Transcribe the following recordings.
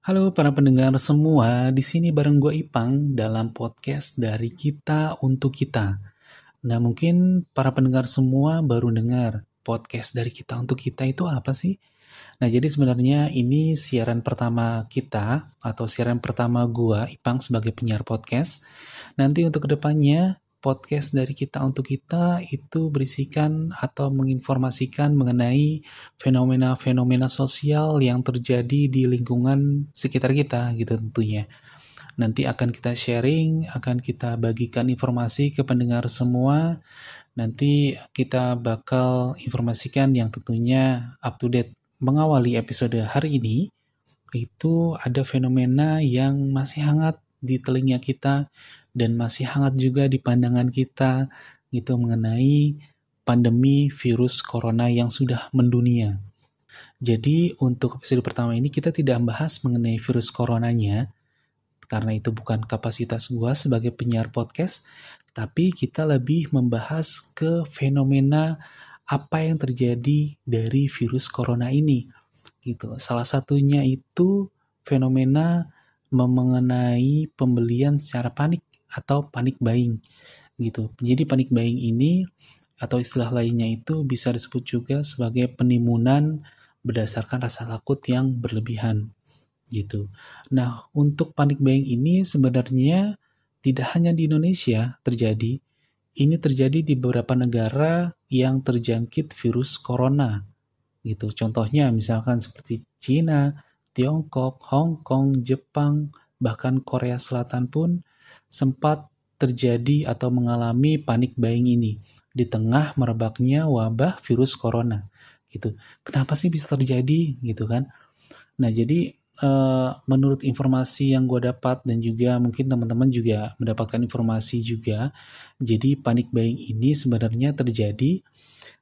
Halo para pendengar semua, di sini bareng gue Ipang dalam podcast dari kita untuk kita. Nah mungkin para pendengar semua baru dengar podcast dari kita untuk kita itu apa sih? Nah jadi sebenarnya ini siaran pertama kita atau siaran pertama gue Ipang sebagai penyiar podcast. Nanti untuk ke depannya podcast dari kita untuk kita itu berisikan atau menginformasikan mengenai fenomena-fenomena sosial yang terjadi di lingkungan sekitar kita gitu tentunya. Nanti akan kita sharing, akan kita bagikan informasi ke pendengar semua. Nanti kita bakal informasikan yang tentunya up to date. Mengawali episode hari ini, itu ada fenomena yang masih hangat di telinga kita dan masih hangat juga di pandangan kita gitu mengenai pandemi virus corona yang sudah mendunia. Jadi untuk episode pertama ini kita tidak membahas mengenai virus coronanya karena itu bukan kapasitas gua sebagai penyiar podcast, tapi kita lebih membahas ke fenomena apa yang terjadi dari virus corona ini. Gitu. Salah satunya itu fenomena mengenai pembelian secara panik atau panic buying gitu. Jadi panic buying ini atau istilah lainnya itu bisa disebut juga sebagai penimunan berdasarkan rasa takut yang berlebihan gitu. Nah, untuk panic buying ini sebenarnya tidak hanya di Indonesia terjadi, ini terjadi di beberapa negara yang terjangkit virus corona gitu. Contohnya misalkan seperti Cina, Tiongkok, Hong Kong, Jepang, bahkan Korea Selatan pun sempat terjadi atau mengalami panik buying ini di tengah merebaknya wabah virus corona gitu. Kenapa sih bisa terjadi gitu kan? Nah jadi uh, menurut informasi yang gue dapat dan juga mungkin teman-teman juga mendapatkan informasi juga, jadi panik buying ini sebenarnya terjadi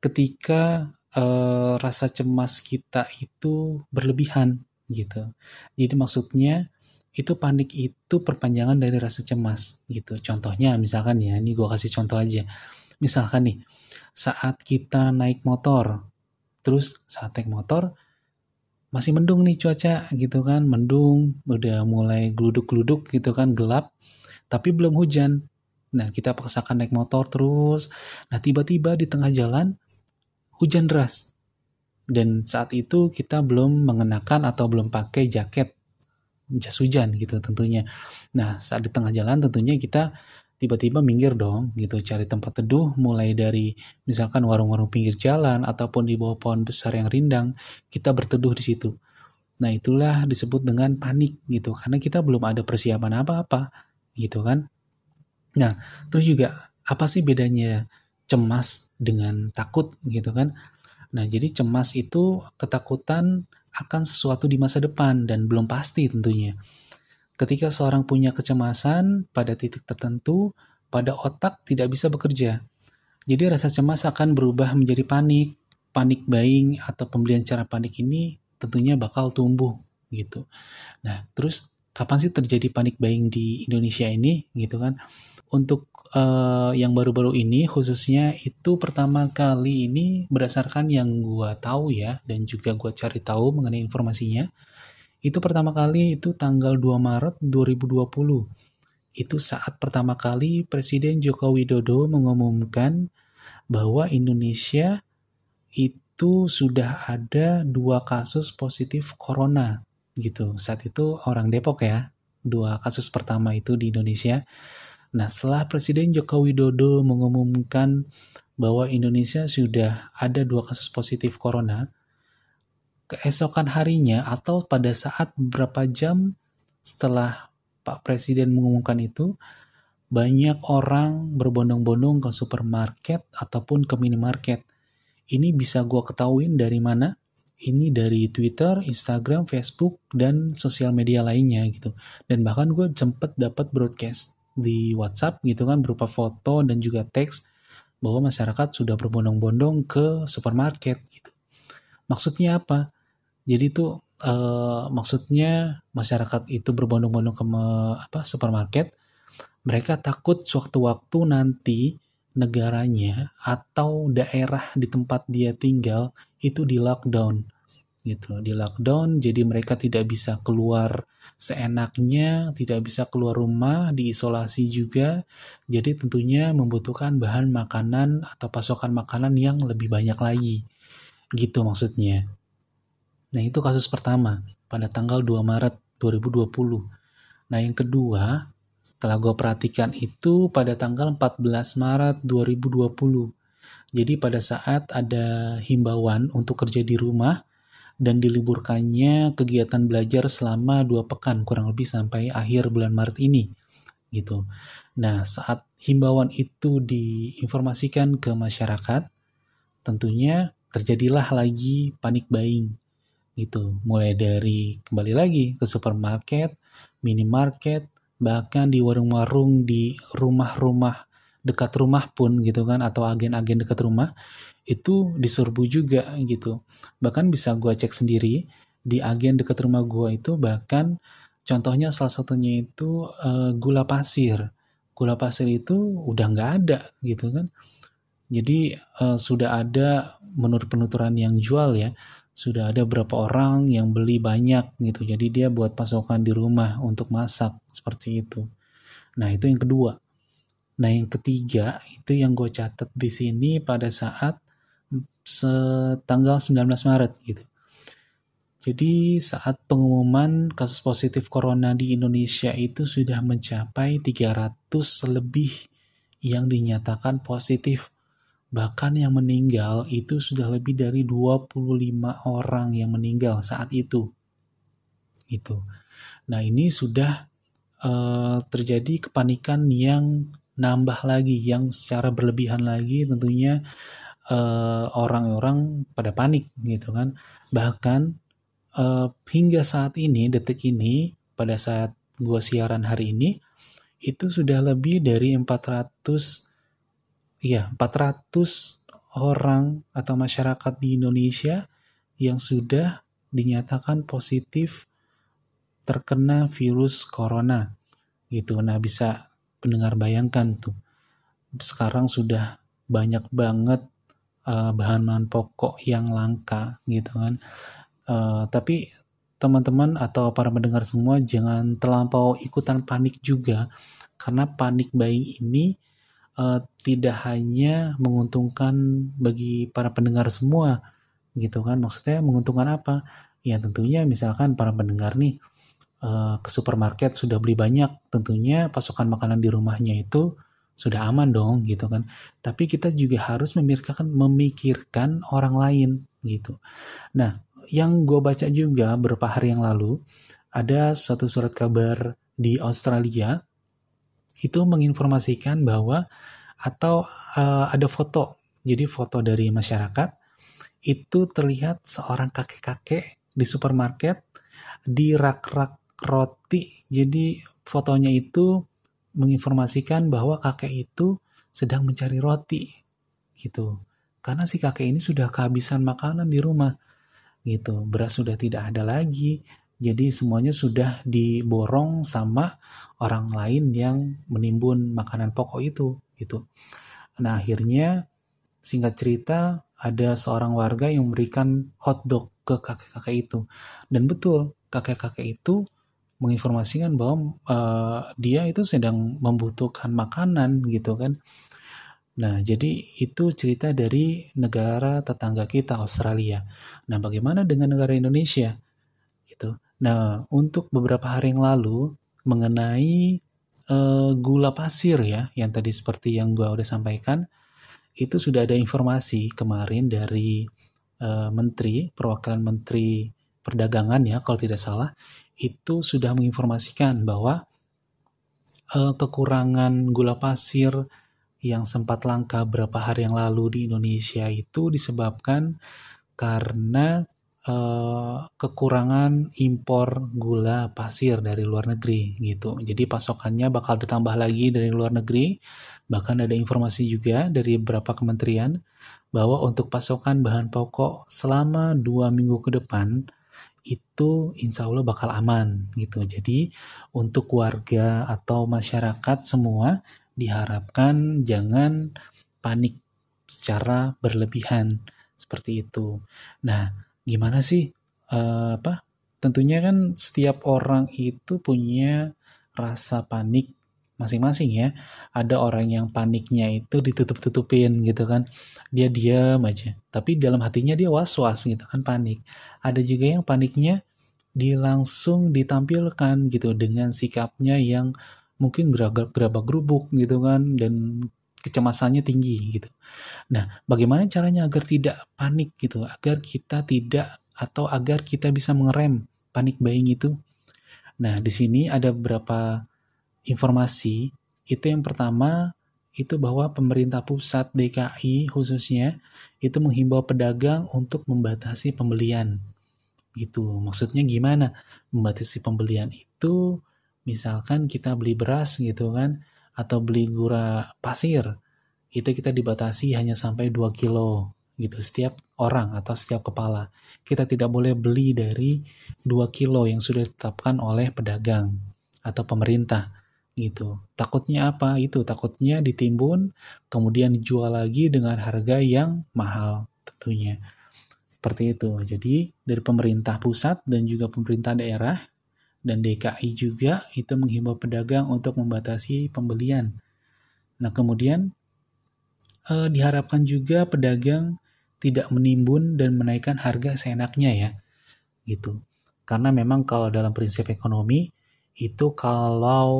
ketika uh, rasa cemas kita itu berlebihan gitu. Jadi maksudnya itu panik itu perpanjangan dari rasa cemas gitu. Contohnya misalkan ya, ini gue kasih contoh aja. Misalkan nih, saat kita naik motor, terus saat naik motor masih mendung nih cuaca gitu kan, mendung, udah mulai geluduk-geluduk gitu kan, gelap, tapi belum hujan. Nah, kita paksakan naik motor terus. Nah, tiba-tiba di tengah jalan hujan deras. Dan saat itu kita belum mengenakan atau belum pakai jaket jas hujan gitu tentunya. Nah saat di tengah jalan tentunya kita tiba-tiba minggir dong gitu cari tempat teduh mulai dari misalkan warung-warung pinggir jalan ataupun di bawah pohon besar yang rindang kita berteduh di situ. Nah itulah disebut dengan panik gitu karena kita belum ada persiapan apa-apa gitu kan. Nah terus juga apa sih bedanya cemas dengan takut gitu kan? Nah jadi cemas itu ketakutan akan sesuatu di masa depan dan belum pasti tentunya. Ketika seorang punya kecemasan pada titik tertentu, pada otak tidak bisa bekerja. Jadi rasa cemas akan berubah menjadi panik, panik buying atau pembelian cara panik ini tentunya bakal tumbuh gitu. Nah, terus kapan sih terjadi panik buying di Indonesia ini gitu kan? Untuk uh, yang baru-baru ini khususnya itu pertama kali ini berdasarkan yang gue tahu ya dan juga gue cari tahu mengenai informasinya itu pertama kali itu tanggal 2 Maret 2020 itu saat pertama kali Presiden Joko Widodo mengumumkan bahwa Indonesia itu sudah ada dua kasus positif corona gitu. Saat itu orang Depok ya dua kasus pertama itu di Indonesia Nah, setelah Presiden Joko Widodo mengumumkan bahwa Indonesia sudah ada dua kasus positif corona, keesokan harinya atau pada saat beberapa jam setelah Pak Presiden mengumumkan itu, banyak orang berbondong-bondong ke supermarket ataupun ke minimarket. Ini bisa gue ketahuin dari mana? Ini dari Twitter, Instagram, Facebook, dan sosial media lainnya gitu. Dan bahkan gue sempet dapat broadcast di WhatsApp gitu kan berupa foto dan juga teks bahwa masyarakat sudah berbondong-bondong ke supermarket gitu. Maksudnya apa? Jadi itu uh, maksudnya masyarakat itu berbondong-bondong ke me, apa supermarket. Mereka takut sewaktu-waktu nanti negaranya atau daerah di tempat dia tinggal itu di lockdown gitu. Di lockdown jadi mereka tidak bisa keluar seenaknya tidak bisa keluar rumah diisolasi juga. Jadi tentunya membutuhkan bahan makanan atau pasokan makanan yang lebih banyak lagi. Gitu maksudnya. Nah itu kasus pertama pada tanggal 2 Maret 2020 nah yang kedua setelah gue perhatikan itu pada tanggal 14 Maret 2020 jadi pada saat ada himbauan untuk kerja di rumah dan diliburkannya kegiatan belajar selama dua pekan kurang lebih sampai akhir bulan Maret ini gitu. Nah saat himbauan itu diinformasikan ke masyarakat tentunya terjadilah lagi panik buying gitu mulai dari kembali lagi ke supermarket, minimarket, bahkan di warung-warung di rumah-rumah dekat rumah pun gitu kan atau agen-agen dekat rumah itu diserbu juga gitu. Bahkan bisa gue cek sendiri di agen dekat rumah gue itu bahkan contohnya salah satunya itu uh, gula pasir. Gula pasir itu udah nggak ada gitu kan. Jadi uh, sudah ada menurut penuturan yang jual ya sudah ada berapa orang yang beli banyak gitu. Jadi dia buat pasokan di rumah untuk masak seperti itu. Nah itu yang kedua. Nah yang ketiga itu yang gue catat di sini pada saat setanggal 19 Maret gitu. Jadi saat pengumuman kasus positif corona di Indonesia itu sudah mencapai 300 lebih yang dinyatakan positif. Bahkan yang meninggal itu sudah lebih dari 25 orang yang meninggal saat itu. Itu. Nah, ini sudah uh, terjadi kepanikan yang nambah lagi, yang secara berlebihan lagi tentunya eh, orang-orang pada panik gitu kan. Bahkan uh, hingga saat ini, detik ini, pada saat gua siaran hari ini, itu sudah lebih dari 400 ya 400 orang atau masyarakat di Indonesia yang sudah dinyatakan positif terkena virus corona gitu. Nah, bisa pendengar bayangkan tuh. Sekarang sudah banyak banget uh, bahan-bahan pokok yang langka gitu kan. Uh, tapi teman-teman atau para pendengar semua jangan terlampau ikutan panik juga. Karena panik buying ini uh, tidak hanya menguntungkan bagi para pendengar semua gitu kan. Maksudnya menguntungkan apa? Ya tentunya misalkan para pendengar nih uh, ke supermarket sudah beli banyak tentunya pasokan makanan di rumahnya itu sudah aman dong gitu kan. Tapi kita juga harus memikirkan memikirkan orang lain gitu. Nah, yang gue baca juga beberapa hari yang lalu ada satu surat kabar di Australia itu menginformasikan bahwa atau uh, ada foto. Jadi foto dari masyarakat itu terlihat seorang kakek-kakek di supermarket di rak-rak roti. Jadi fotonya itu menginformasikan bahwa kakek itu sedang mencari roti gitu. Karena si kakek ini sudah kehabisan makanan di rumah gitu. Beras sudah tidak ada lagi. Jadi semuanya sudah diborong sama orang lain yang menimbun makanan pokok itu gitu. Nah akhirnya singkat cerita ada seorang warga yang memberikan hotdog ke kakek-kakek itu. Dan betul kakek-kakek itu menginformasikan bahwa uh, dia itu sedang membutuhkan makanan gitu kan. Nah, jadi itu cerita dari negara tetangga kita Australia. Nah, bagaimana dengan negara Indonesia? Gitu. Nah, untuk beberapa hari yang lalu mengenai uh, gula pasir ya, yang tadi seperti yang gua udah sampaikan, itu sudah ada informasi kemarin dari uh, Menteri Perwakilan Menteri Perdagangan ya, kalau tidak salah, itu sudah menginformasikan bahwa uh, kekurangan gula pasir yang sempat langka beberapa hari yang lalu di Indonesia itu disebabkan karena uh, kekurangan impor gula pasir dari luar negeri gitu. Jadi pasokannya bakal ditambah lagi dari luar negeri. Bahkan ada informasi juga dari beberapa kementerian bahwa untuk pasokan bahan pokok selama dua minggu ke depan itu insya Allah bakal aman gitu. Jadi untuk warga atau masyarakat semua diharapkan jangan panik secara berlebihan seperti itu. Nah, gimana sih uh, apa tentunya kan setiap orang itu punya rasa panik masing-masing ya. Ada orang yang paniknya itu ditutup-tutupin gitu kan. Dia diam aja. Tapi dalam hatinya dia was-was gitu kan panik. Ada juga yang paniknya di langsung ditampilkan gitu dengan sikapnya yang mungkin gerabak gerubuk gitu kan dan kecemasannya tinggi gitu. Nah, bagaimana caranya agar tidak panik gitu, agar kita tidak atau agar kita bisa mengerem panik buying itu? Nah, di sini ada beberapa informasi. Itu yang pertama itu bahwa pemerintah pusat DKI khususnya itu menghimbau pedagang untuk membatasi pembelian. Gitu. Maksudnya gimana? Membatasi pembelian itu misalkan kita beli beras gitu kan atau beli gula pasir itu kita dibatasi hanya sampai 2 kilo gitu setiap orang atau setiap kepala. Kita tidak boleh beli dari 2 kilo yang sudah ditetapkan oleh pedagang atau pemerintah gitu. Takutnya apa? Itu takutnya ditimbun kemudian dijual lagi dengan harga yang mahal tentunya. Seperti itu. Jadi dari pemerintah pusat dan juga pemerintah daerah dan DKI juga itu menghimbau pedagang untuk membatasi pembelian. Nah, kemudian eh, diharapkan juga pedagang tidak menimbun dan menaikkan harga seenaknya ya. Gitu. Karena memang kalau dalam prinsip ekonomi itu kalau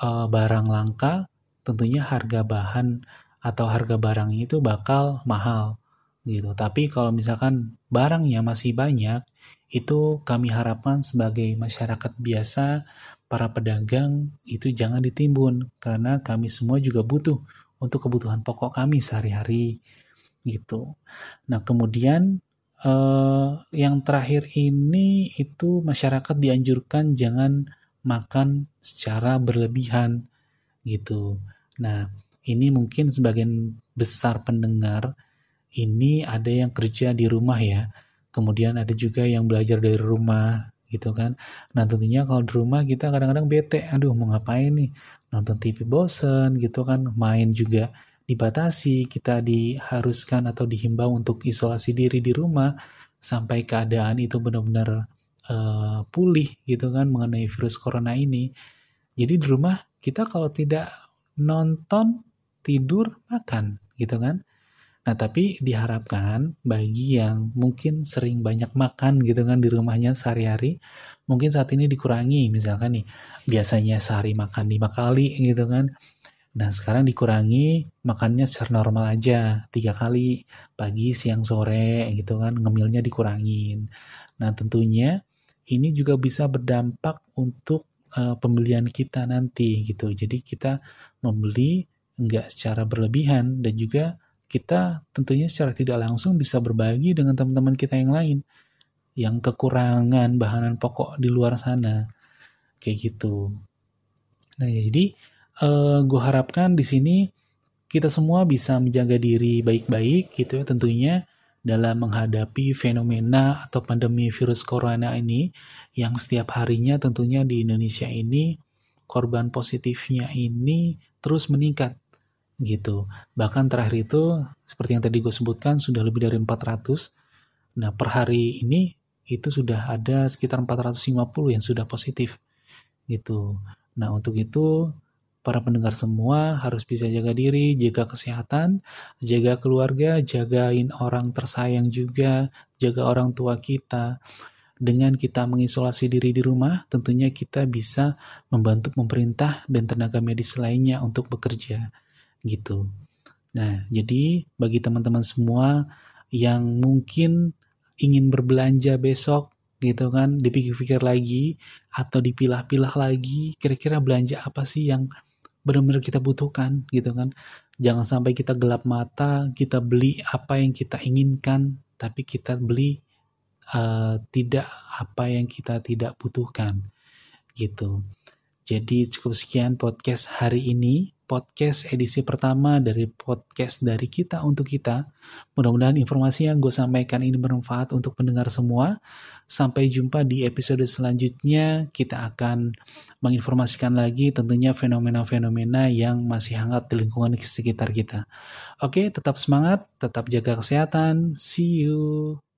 eh, barang langka tentunya harga bahan atau harga barang itu bakal mahal gitu. Tapi kalau misalkan barangnya masih banyak itu kami harapkan sebagai masyarakat biasa, para pedagang itu jangan ditimbun karena kami semua juga butuh untuk kebutuhan pokok kami sehari-hari gitu. Nah kemudian eh, yang terakhir ini itu masyarakat dianjurkan jangan makan secara berlebihan gitu. Nah ini mungkin sebagian besar pendengar ini ada yang kerja di rumah ya. Kemudian ada juga yang belajar dari rumah gitu kan. Nah tentunya kalau di rumah kita kadang-kadang bete aduh mau ngapain nih? Nonton TV bosen gitu kan. Main juga dibatasi kita diharuskan atau dihimbau untuk isolasi diri di rumah sampai keadaan itu benar-benar uh, pulih gitu kan mengenai virus corona ini jadi di rumah kita kalau tidak nonton tidur makan gitu kan Nah, tapi diharapkan bagi yang mungkin sering banyak makan gitu kan di rumahnya sehari-hari, mungkin saat ini dikurangi. Misalkan nih, biasanya sehari makan lima kali gitu kan. Nah, sekarang dikurangi makannya secara normal aja, tiga kali, pagi, siang, sore gitu kan, ngemilnya dikurangin. Nah, tentunya ini juga bisa berdampak untuk uh, pembelian kita nanti gitu. Jadi kita membeli enggak secara berlebihan dan juga kita tentunya secara tidak langsung bisa berbagi dengan teman-teman kita yang lain yang kekurangan bahan pokok di luar sana kayak gitu. Nah ya, jadi uh, eh, gue harapkan di sini kita semua bisa menjaga diri baik-baik gitu ya tentunya dalam menghadapi fenomena atau pandemi virus corona ini yang setiap harinya tentunya di Indonesia ini korban positifnya ini terus meningkat gitu. Bahkan terakhir itu seperti yang tadi gue sebutkan sudah lebih dari 400. Nah per hari ini itu sudah ada sekitar 450 yang sudah positif gitu. Nah untuk itu para pendengar semua harus bisa jaga diri, jaga kesehatan, jaga keluarga, jagain orang tersayang juga, jaga orang tua kita. Dengan kita mengisolasi diri di rumah, tentunya kita bisa membantu pemerintah dan tenaga medis lainnya untuk bekerja gitu. Nah, jadi bagi teman-teman semua yang mungkin ingin berbelanja besok gitu kan, dipikir-pikir lagi atau dipilah-pilah lagi, kira-kira belanja apa sih yang benar-benar kita butuhkan gitu kan. Jangan sampai kita gelap mata, kita beli apa yang kita inginkan, tapi kita beli uh, tidak apa yang kita tidak butuhkan gitu. Jadi cukup sekian podcast hari ini podcast edisi pertama dari podcast dari kita untuk kita. Mudah-mudahan informasi yang gue sampaikan ini bermanfaat untuk pendengar semua. Sampai jumpa di episode selanjutnya. Kita akan menginformasikan lagi tentunya fenomena-fenomena yang masih hangat di lingkungan sekitar kita. Oke, tetap semangat, tetap jaga kesehatan. See you.